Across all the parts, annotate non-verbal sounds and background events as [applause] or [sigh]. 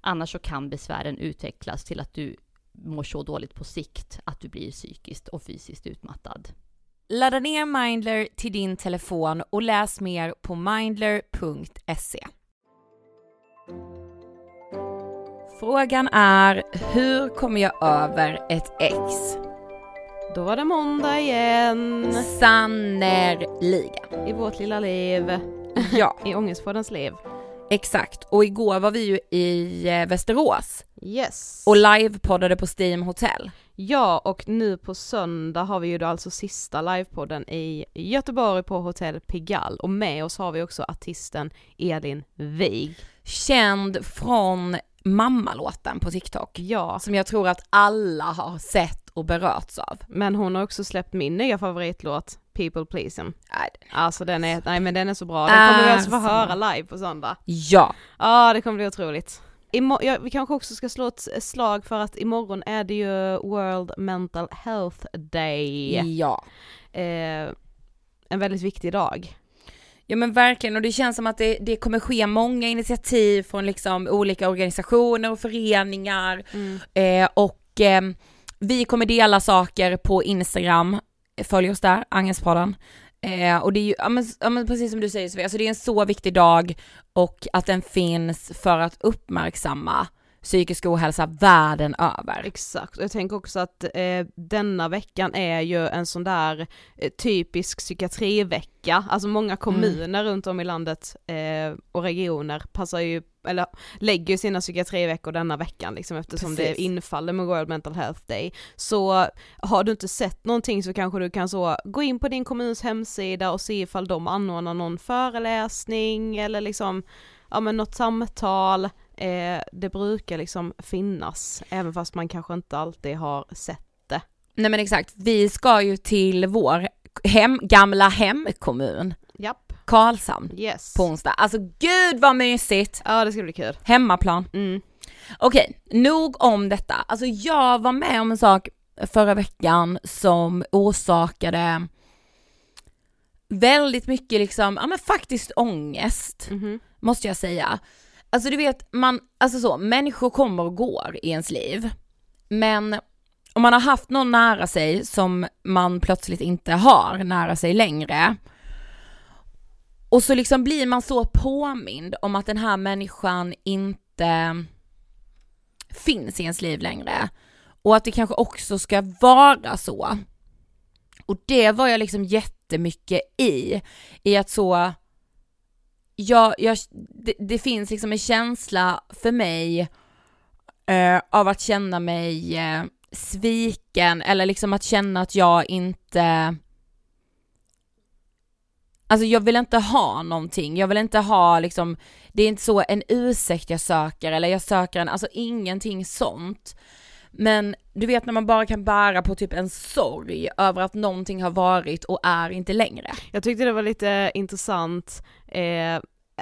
Annars så kan besvären utvecklas till att du mår så dåligt på sikt att du blir psykiskt och fysiskt utmattad. Ladda ner Mindler till din telefon och läs mer på mindler.se. Frågan är, hur kommer jag över ett ex? Då var det måndag igen. Sannerligen. I vårt lilla liv. Ja. I Ångestpoddens liv. Exakt, och igår var vi ju i eh, Västerås Yes. och livepoddade på Steam Hotel. Ja, och nu på söndag har vi ju då alltså sista livepodden i Göteborg på Hotell Pigalle och med oss har vi också artisten Elin Wig. Känd från mammalåten på TikTok. Ja, Som jag tror att alla har sett och berörts av. men hon har också släppt min nya favoritlåt People Pleasing. Nej, Alltså den är, nej men den är så bra, den kommer vi alltså få Alltså. höra live på söndag. Ja, Ja, det kommer bli otroligt. Imo- ja, vi kanske också ska slå ett slag för att imorgon är det ju World Mental Health Day. ja. Eh, en väldigt viktig dag. Ja men verkligen och det känns som att det, det kommer ske många initiativ från liksom olika organisationer och föreningar eh, och eh, vi kommer dela saker på Instagram, följ oss där, Angelspodden. Eh, och det är ju, ja men, ja men precis som du säger Sofia, alltså det är en så viktig dag och att den finns för att uppmärksamma psykisk ohälsa världen över. Exakt, och jag tänker också att eh, denna veckan är ju en sån där eh, typisk psykiatrivecka, alltså många kommuner runt om i landet eh, och regioner passar ju, eller lägger ju sina psykiatriveckor denna veckan liksom eftersom Precis. det infaller med World Mental Health Day. Så har du inte sett någonting så kanske du kan så gå in på din kommuns hemsida och se ifall de anordnar någon föreläsning eller liksom ja men något samtal, eh, det brukar liksom finnas, även fast man kanske inte alltid har sett det. Nej men exakt, vi ska ju till vår hem, gamla hemkommun, Japp, Karlshamn, yes. på onsdag. Alltså gud vad mysigt! Ja det ska bli kul. Hemmaplan. Mm. Okej, nog om detta. Alltså jag var med om en sak förra veckan som orsakade väldigt mycket liksom, ja men faktiskt ångest, Mhm. måste jag säga. Alltså du vet, man, alltså så, människor kommer och går i ens liv. Men om man har haft någon nära sig som man plötsligt inte har nära sig längre, och så liksom blir man så påmind om att den här människan inte finns i ens liv längre. Och att det kanske också ska vara så. Och det var jag liksom jättemycket i, i att så, jag, jag, det, det finns liksom en känsla för mig eh, av att känna mig eh, sviken eller liksom att känna att jag inte Alltså jag vill inte ha någonting, jag vill inte ha liksom, det är inte så en ursäkt jag söker eller jag söker en, alltså ingenting sånt. Men du vet när man bara kan bära på typ en sorg över att någonting har varit och är inte längre. Jag tyckte det var lite intressant, eh,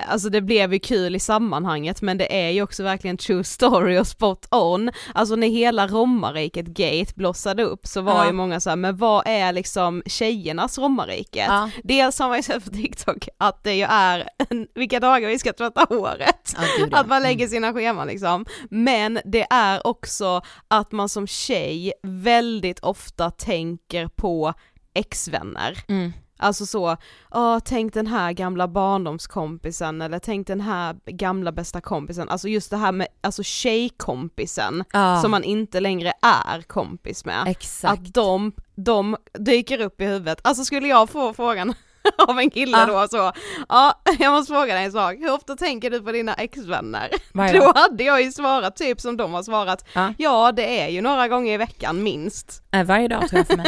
alltså det blev ju kul i sammanhanget men det är ju också verkligen true story och spot on. Alltså när hela romarriket gate blossade upp så var Ja. ju många så här, men vad är liksom tjejernas romarrike? Ja. Dels har man ju sett på TikTok att det ju är vilka dagar vi ska tvätta håret. Ja. [laughs] Att man lägger sina scheman liksom. Men det är också att man som tjej väldigt ofta tänker på exvänner. Mm. Alltså så, åh tänk den här gamla barndomskompisen eller tänk den här gamla bästa kompisen, alltså just det här med alltså tjejkompisen Ja. som man inte längre är kompis med. Exakt. Att de, de dyker upp i huvudet, alltså skulle jag få frågan [laughs] av en kille Ja. då så, ja [laughs] jag måste fråga dig en sak, hur ofta tänker du på dina exvänner? [laughs] Då hade jag ju svarat typ som de har svarat, Ja. ja det är ju några gånger i veckan minst. Eh, Varje dag tror jag för mig.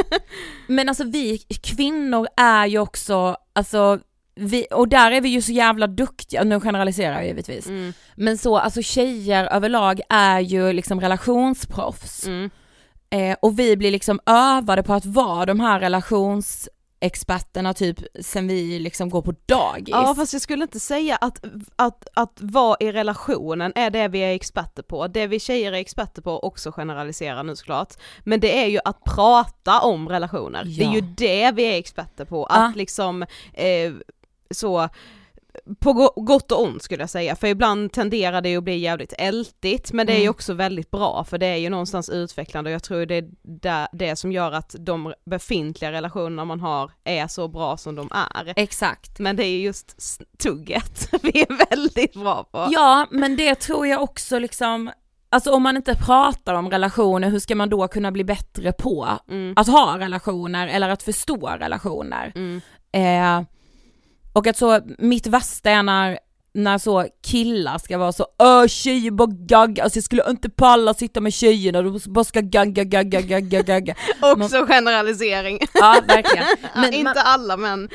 Men alltså vi kvinnor är ju också, alltså vi, och där är vi ju så jävla duktiga, nu generaliserar jag givetvis. Mm. Men så, alltså tjejer överlag är ju liksom relationsproffs. Mm. Eh, och vi blir liksom övade på att vara de här experterna typ sen vi liksom går på dagis. Ja fast jag skulle inte säga att, att, att vara i relationen är det vi är experter på. Det vi tjejer är experter på, också generaliserar nu såklart, men det är ju att prata om relationer. Ja. Det är ju det vi är experter på, att Ja. liksom eh, så på go- gott och ont skulle jag säga, för ibland tenderar det att bli jävligt ältigt, men det är ju Mm. också väldigt bra för det är ju någonstans utvecklande och jag tror det är där, det som gör att de befintliga relationerna man har är så bra som de är. Exakt. Men det är ju just tugget [laughs] vi är väldigt bra på. Ja, men det tror jag också liksom, alltså om man inte pratar om relationer, hur ska man då kunna bli bättre på Mm. att ha relationer eller att förstå relationer? Mm. Eh, och att så, mitt värsta är när, när så killar ska vara så öh tjejer bara gagga, alltså jag skulle inte palla sitta med tjejerna, de bara ska gagga, gagga, gagga, gagga. [laughs] Också generalisering. [laughs] Ja verkligen. [laughs] Men, man, inte alla men.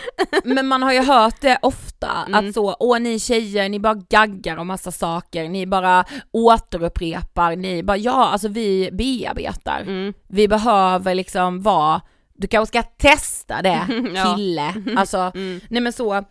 men man har ju hört det ofta, Mm. att så, åh ni tjejer, ni bara gaggar om massa saker, ni bara återupprepar, ni bara, ja alltså vi bearbetar. Mm. Vi behöver liksom vara, du kanske ska testa det [laughs] Ja. kille, alltså, Mm. nej men så,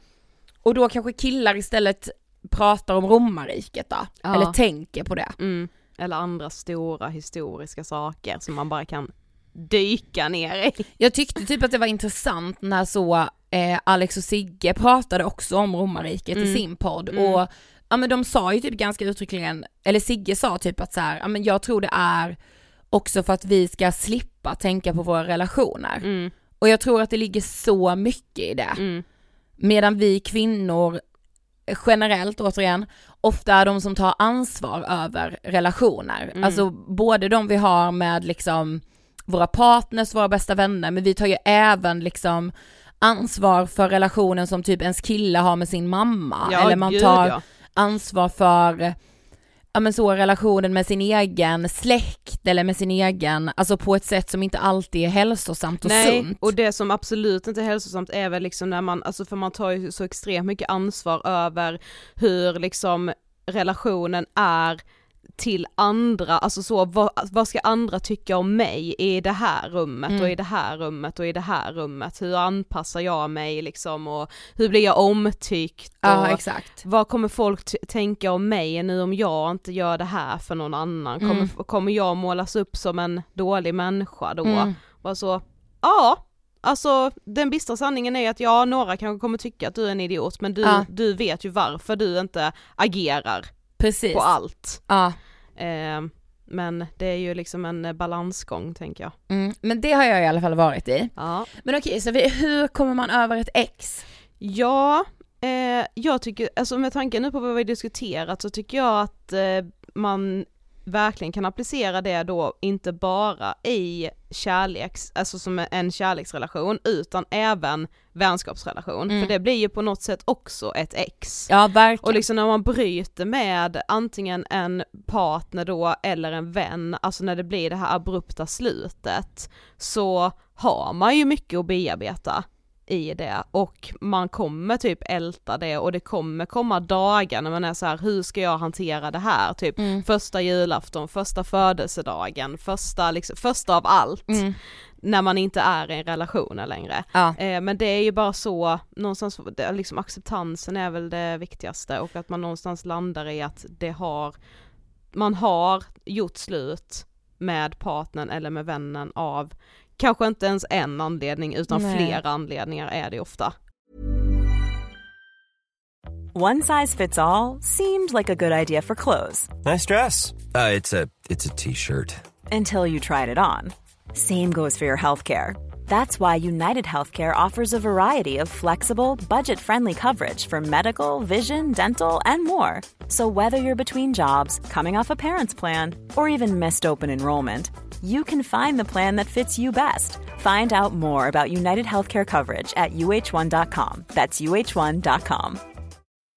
och då kanske killar istället pratar om romarriket då, Ja. eller tänker på det. Mm. Eller andra stora historiska saker som man bara kan dyka ner i. [laughs] Jag tyckte typ att det var intressant när så eh, Alex och Sigge pratade också om romarriket Mm. i sin podd Mm. och ja men de sa ju typ ganska uttryckligen, eller Sigge sa typ att så här, ja men jag tror det är också för att vi ska slippa tänka på våra relationer. Mm. Och jag tror att det ligger så mycket i det. Mm. Medan vi kvinnor generellt återigen, ofta är de som tar ansvar över relationer. Mm. Alltså både de vi har med liksom våra partners, våra bästa vänner, men vi tar ju även liksom ansvar för relationen som typ ens kille har med sin mamma. Ja, Eller man gud, tar ja. ansvar för ja men så relationen med sin egen släkt eller med sin egen, alltså på ett sätt som inte alltid är hälsosamt och Nej, sunt. och det som absolut inte är hälsosamt är väl liksom när man, alltså för man tar ju så extremt mycket ansvar över hur liksom relationen är till andra, alltså så vad, vad ska andra tycka om mig i det här rummet Mm. och i det här rummet och i det här rummet, hur anpassar jag mig liksom och hur blir jag omtyckt ja och exakt. vad kommer folk tänka om mig nu om jag inte gör det här för någon annan? Kommer, Mm. kommer jag målas upp som en dålig människa då? Mm. Bara så, ja, alltså den bistra sanningen är att ja, några kanske kommer tycka att du är en idiot men du, Ja. du vet ju varför du inte agerar Precis. på allt. Ja. Eh, men det är ju liksom en eh, balansgång tänker jag. Mm, men det har jag i alla fall varit i. Ja, Men okej, så vi, hur kommer man över ett ex? ja eh, jag tycker, alltså med tanke nu på vad vi diskuterat så tycker jag att eh, man verkligen kan applicera det då inte bara i kärleks, alltså som en kärleksrelation utan även vänskapsrelation. Mm. För det blir ju på något sätt också ett ex. Ja, verkligen. Och liksom när man bryter med antingen en partner då eller en vän, alltså när det blir det här abrupta slutet, så har man ju mycket att bearbeta i det och man kommer typ älta det och det kommer komma dagar när man är så här: hur ska jag hantera det här? Typ Mm. första julafton, första födelsedagen, första, liksom, första av allt. Mm. När man inte är i en relation längre. Ja. Eh, men det är ju bara så, någonstans, liksom acceptansen är väl det viktigaste och att man någonstans landar i att det har, man har gjort slut med partnern eller med vännen av kanske inte ens en anledning utan Nej. flera anledningar är det ofta. One size fits all seemed like a good idea for clothes Nice dress. Uh, it's a it's a t-shirt. until you tried it on. Same goes for your healthcare. That's why United Healthcare offers a variety of flexible, budget friendly coverage for medical, vision, dental, and more. So, whether you're between jobs, coming off a parent's plan, or even missed open enrollment, you can find the plan that fits you best. Find out more about United Healthcare coverage at uh1.com. That's uh1.com.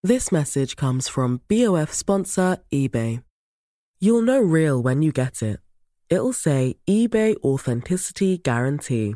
This message comes from BOF sponsor eBay. You'll know real when you get it. It'll say eBay Authenticity Guarantee.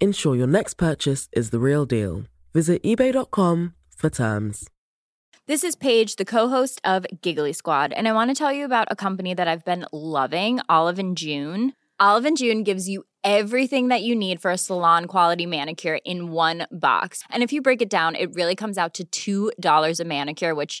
Ensure your next purchase is the real deal. Visit eBay.com for terms. This is Paige, the co-host of Giggly Squad, and I want to tell you about a company that I've been loving, Olive and June. Olive and June gives you everything that you need for a salon quality manicure in one box. And if you break it down, it really comes out to $2 a manicure, which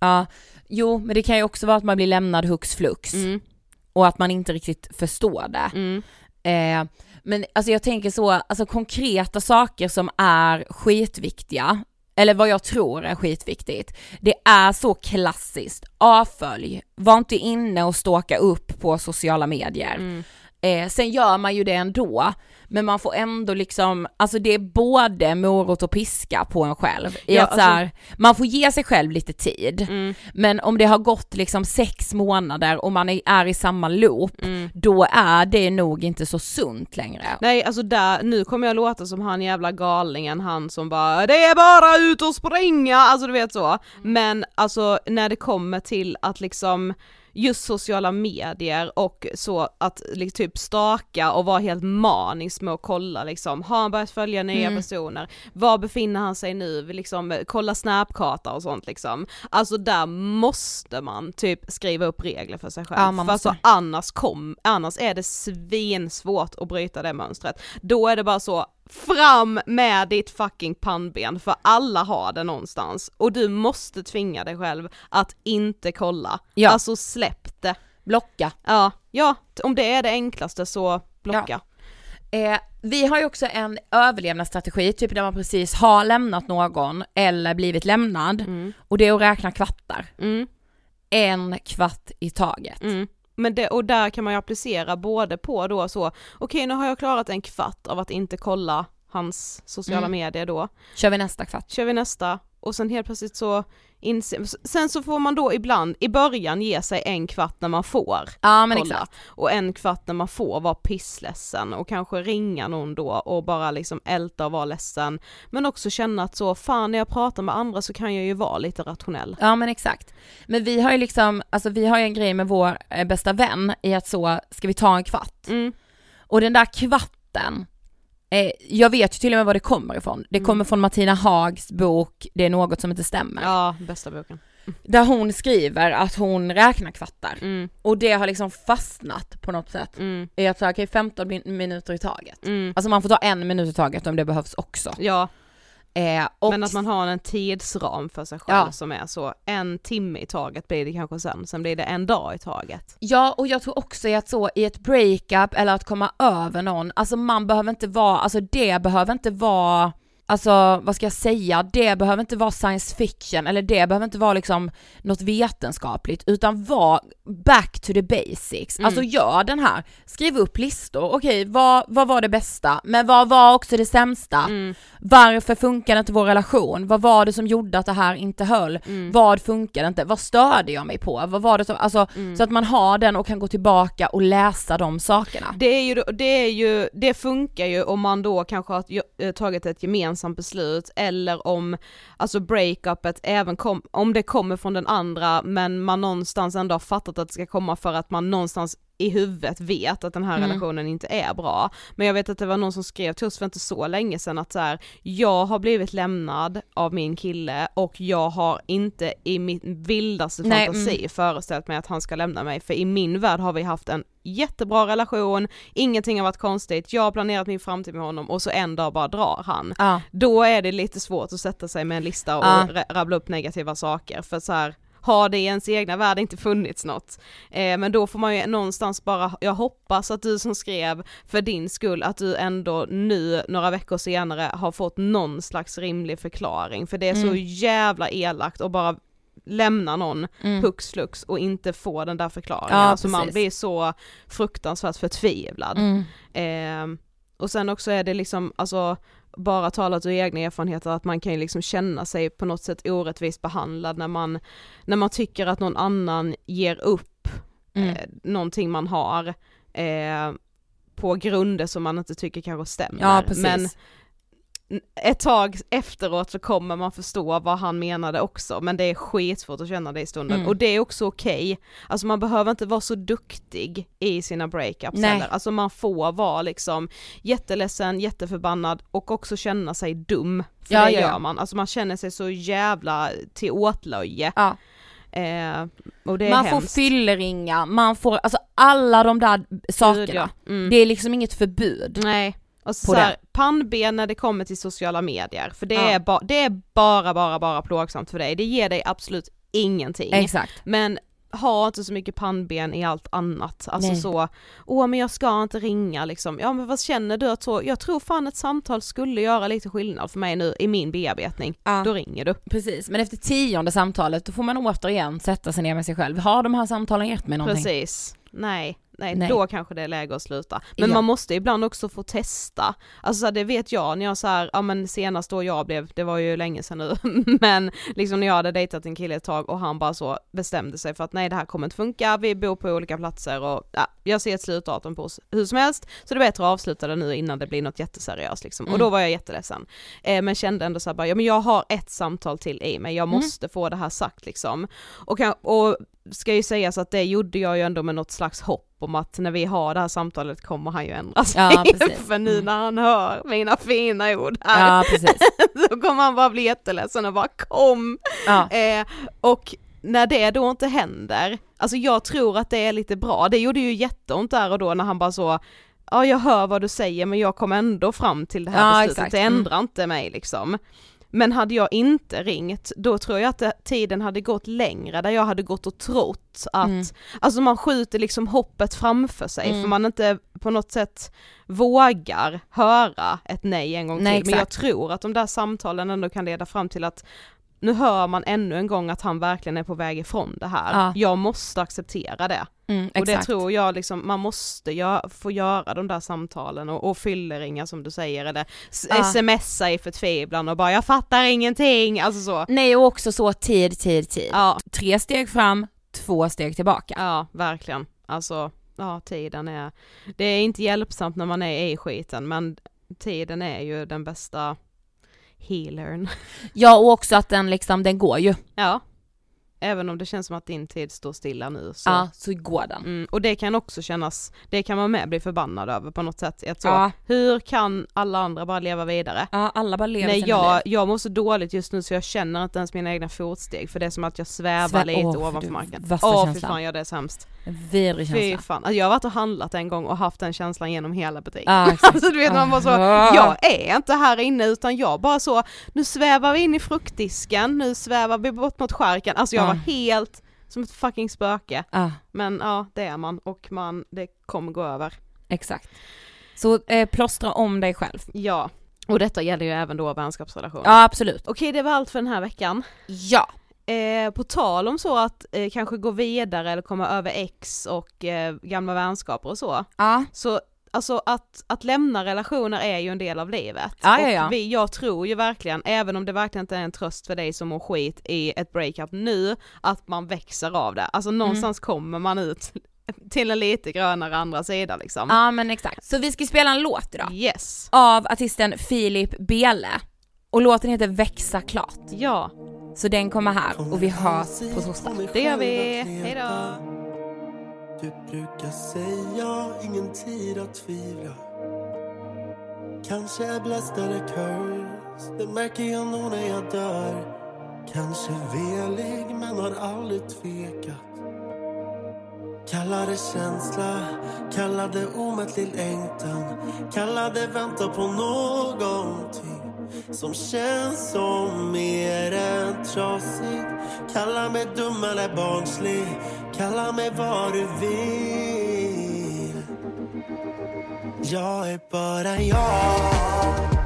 Ja, jo men det kan ju också vara att man blir lämnad hux flux. Mm. Och att man inte riktigt förstår det. Mm. Eh, men alltså jag tänker så, alltså konkreta saker som är skitviktiga, eller vad jag tror är skitviktigt, det är så klassiskt. Avfölj, var inte inne och ståka upp på sociala medier. Mm. Eh, sen gör man ju det ändå, men man får ändå liksom, alltså det är både morot och piska på en själv. I Ja, att så här, man får ge sig själv lite tid, Mm. men om det har gått liksom sex månader och man är, är i samma loop, Mm. då är det nog inte så sunt längre. Nej alltså där, nu kommer jag låta som han jävla galningen, han som bara 'Det är bara ut och springa' alltså du vet så. Men alltså när det kommer till att liksom just sociala medier och så att liksom, typ staka och vara helt manisk med att kolla liksom, har han börjat följa nya Mm. personer? Var befinner han sig nu? Liksom, kolla snapkarta och sånt liksom. Alltså där måste man typ skriva upp regler för sig själv. Ja, för alltså annars, kom, annars är det svinsvårt att bryta det mönstret. Då är det bara så, fram med ditt fucking pannben för alla har det någonstans och du måste tvinga dig själv att inte kolla. Ja. Alltså släpp det. Blocka. Ja, ja, om det är det enklaste så blocka. Eh, vi har ju också en överlevnadsstrategi, typ när man precis har lämnat någon eller blivit lämnad, Mm. och det är att räkna kvartar. Mm, En kvart i taget. mm. Men det, och där kan man ju applicera både på då så, okej nu har jag klarat en kvart av att inte kolla hans sociala Mm. medier då, Kör vi nästa kvart. kör vi nästa och sen helt plötsligt så inser, sen så får man då ibland i början ge sig en kvart när man får Ja men kolla exakt. och en kvart när man får vara pissledsen och kanske ringa någon då och bara liksom älta och vara ledsen men också känna att så fan när jag pratar med andra så kan jag ju vara lite rationell. Ja men exakt. Men vi har ju liksom, alltså vi har ju en grej med vår eh, bästa vän i att så, ska vi ta en kvart? Mm. Och den där kvarten, eh, jag vet ju till och med var det kommer ifrån. Det kommer från Martina Hags bok Det är något som inte stämmer. Ja, bästa boken. Där hon skriver att hon räknar kvartar. Mm, Och det har liksom fastnat på något sätt. mm, I att säga okej 15 min- minuter i taget. mm. Alltså man får ta en minut i taget om det behövs också. Ja, Eh, men att man har en tidsram för sig själv Ja. som är så, en timme i taget blir det kanske sen, sen blir det en dag i taget. Ja och jag tror också att så i ett breakup eller att komma över någon, alltså man behöver inte vara, alltså det behöver inte vara Alltså vad ska jag säga, det behöver inte vara science fiction eller det behöver inte vara liksom något vetenskapligt utan var back to the basics. Mm. Alltså gör den här, skriv upp listor, okej vad, vad var det bästa, men vad var också det sämsta? Mm. Varför funkade inte vår relation? Vad var det som gjorde att det här inte höll? Mm. Vad funkade inte? Vad störde jag mig på? Vad var det som, alltså Mm. så att man har den och kan gå tillbaka och läsa de sakerna. Det är ju, det är ju, det funkar ju om man då kanske har eh, tagit ett gemensamt beslut eller om alltså breakupet även kom, om det kommer från den andra men man någonstans ändå har fattat att det ska komma för att man någonstans i huvudet vet att den här Mm. relationen inte är bra. Men jag vet att det var någon som skrev till oss för inte så länge sedan att så här, jag har blivit lämnad av min kille och jag har inte i min vildaste Nej, fantasi mm. föreställt mig att han ska lämna mig för i min värld har vi haft en jättebra relation, ingenting har varit konstigt, jag har planerat min framtid med honom och så en dag bara drar han. Ja. Då är det lite svårt att sätta sig med en lista och ra- rabbla upp negativa saker för så här har det i ens egna värld inte funnits något. Eh, men då får man ju någonstans bara, jag hoppas att du som skrev för din skull, att du ändå nu några veckor senare har fått någon slags rimlig förklaring, för det är så Mm. jävla elakt att bara lämna någon Mm. hux flux och inte få den där förklaringen. Ja, alltså man blir så fruktansvärt förtvivlad. Mm. Eh, och sen också är det liksom, alltså bara talat ur egna erfarenheter att man kan ju liksom känna sig på något sätt orättvist behandlad när man, när man tycker att någon annan ger upp Mm. eh, någonting man har eh, på grunder som man inte tycker kanske stämmer. Ja, precis. Men ett tag efteråt så kommer man förstå vad han menade också, men det är skitsvårt att känna det i stunden. Mm. Och det är också okej, alltså man behöver inte vara så duktig i sina breakups Nej. heller. Alltså man får vara liksom jätteledsen, jätteförbannad och också känna sig dum. För Ja, det ja, gör man, alltså man känner sig så jävla till åtlöje. Ja. Eh, och det är man hemskt. får fylleringa, man får, alltså alla de där sakerna. Ja. Mm. Det är liksom inget förbud. Nej. Och så På så här, pannben när det kommer till sociala medier, för det, Ja. är ba, det är bara, bara, bara plågsamt för dig. Det ger dig absolut ingenting. Exakt. Men ha inte så mycket pannben i allt annat. Alltså Nej. så, åh men jag ska inte ringa liksom. Ja men vad känner du att så, jag tror fan ett samtal skulle göra lite skillnad för mig nu i min bearbetning. Ja. Då ringer du. Precis, men efter tionde samtalet då får man återigen sätta sig ner med sig själv. Har de här samtalen gett mig någonting? Precis. Nej, nej, Nej. då kanske det är läge att sluta. Men Ja. man måste ibland också få testa. Alltså det vet jag när jag så här, ja men senast då jag blev, det var ju länge sedan nu, [laughs] men liksom när jag hade dejtat en kille ett tag och han bara så bestämde sig för att nej det här kommer inte funka, vi bor på olika platser och ja, jag ser ett slutdatum på hur som helst, så det är bättre att avsluta det nu innan det blir något jätteseriöst liksom. Mm. Och då var jag jätteledsen. Eh, men kände ändå så här bara, ja men jag har ett samtal till i mig, jag Mm. måste få det här sagt liksom. Och, och ska ju sägas att det gjorde jag ju ändå med något slags hopp om att när vi har det här samtalet kommer han ju ändra sig. Ja. [laughs] För nu Mm. när han hör mina fina ord här Ja, [laughs] så kommer han bara bli jätteledsen och bara kom. Ja. Eh, och när det då inte händer, alltså jag tror att det är lite bra, det gjorde ju jätteont där och då när han bara så Ja jag hör vad du säger men jag kom ändå fram till det här Ja, beslutet, exakt. det Mm. ändrar inte mig liksom. Men hade jag inte ringt, då tror jag att tiden hade gått längre där jag hade gått och trott att, Mm. alltså man skjuter liksom hoppet framför sig Mm. för man inte på något sätt vågar höra ett nej en gång Nej, till. Men jag exakt. tror att de där samtalen ändå kan leda fram till att nu hör man ännu en gång att han verkligen är på väg ifrån det här. Ja. Jag måste acceptera det. Mm, Och det tror jag liksom, man måste gö- få göra de där samtalen och, och fylleringar som du säger eller Ja. smsa i förtvivlan och bara jag fattar ingenting, alltså så. Nej och också så tid, tid, tid. Ja, Tre steg fram, två steg tillbaka. ja verkligen. Alltså, ja tiden är, det är inte hjälpsamt när man är i skiten men tiden är ju den bästa healern. Ja och också att den liksom, den går ju. Ja. Även om det känns som att din tid står stilla nu så. Ja, så går den. Mm, och det kan också kännas, det kan man med bli förbannad över på något sätt. Att så, Ja. Hur kan alla andra bara leva vidare? Ja, alla bara lever Nej jag, liv. jag mår så dåligt just nu så jag känner inte ens mina egna fotsteg för det är som att jag svävar Svä- lite åh, ovanför du, marken. Åh fy känslan. fan ja det är sämst. En vidrig Fy känsla. fan. Alltså, jag har varit och handlat en gång och haft den känslan genom hela butiken. [laughs] Exakt. alltså du vet man bara så, Ah. jag är inte här inne utan jag bara så, nu svävar vi in i fruktdisken, nu svävar vi bort mot skärken, alltså jag Ja. var helt som ett fucking spöke. Ja, Men ja, det är man och man, det kommer gå över. exakt. Så eh, plåstra om dig själv. Ja, och detta gäller ju även då vänskapsrelationer. Ja, absolut. Okej, det var allt för den här veckan. Ja. Eh, på tal om så att eh, kanske gå vidare eller komma över ex och eh, gamla vänskaper och så. Ja. Så alltså att, att lämna relationer är ju en del av livet. Ja, ja, ja. Och vi, jag tror ju verkligen, även om det verkligen inte är en tröst för dig som mår skit i ett breakup nu, att man växer av det. Alltså någonstans Mm. kommer man ut [laughs] till en lite grönare andra sida liksom. Ja men exakt. Så vi ska spela en låt idag. Yes. Av artisten Filip Bele. Och låten heter Växa klart. Ja, Så den kommer här och vi hörs på torsdag. det gör vi. Hejdå! Du brukar säga ingen tid att tvivla Kanske är blessed eller curse Det märker jag nog när jag dör Kanske velig men har aldrig tvekat Kalla det känsla, kalla det omättlig längtan Kalla det vänta på någonting som känns som mer än trasigt. Kalla mig dum eller barnslig, kalla mig vad du vill. Jag är bara jag, jag,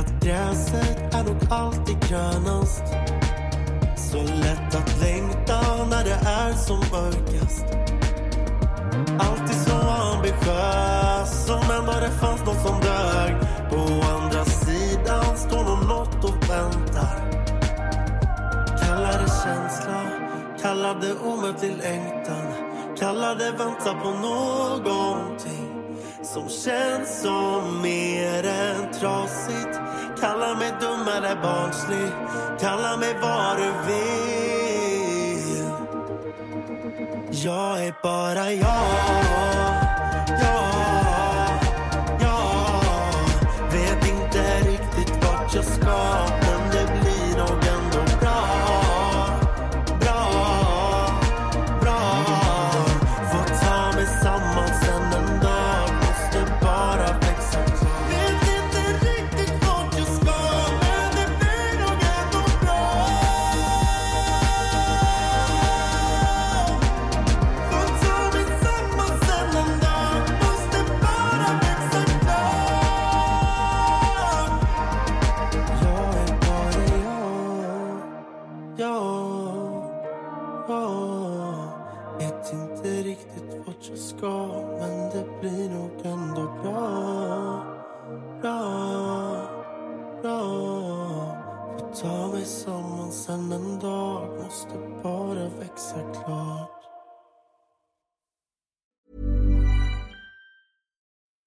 att gräset är nog alltid grönast. Så lätt att längta när det är som mörkast. Alltid så ambitiös, som ändå det fanns nåt som dög. På andra sidan står nog något och väntar. Kalla det känsla, kalla det omöjlig längtan. Kalla det vänta på någonting som känns som mer än trasigt. Kalla mig dum eller barnslig, kalla mig vad du vill. Jag är bara jag, jag,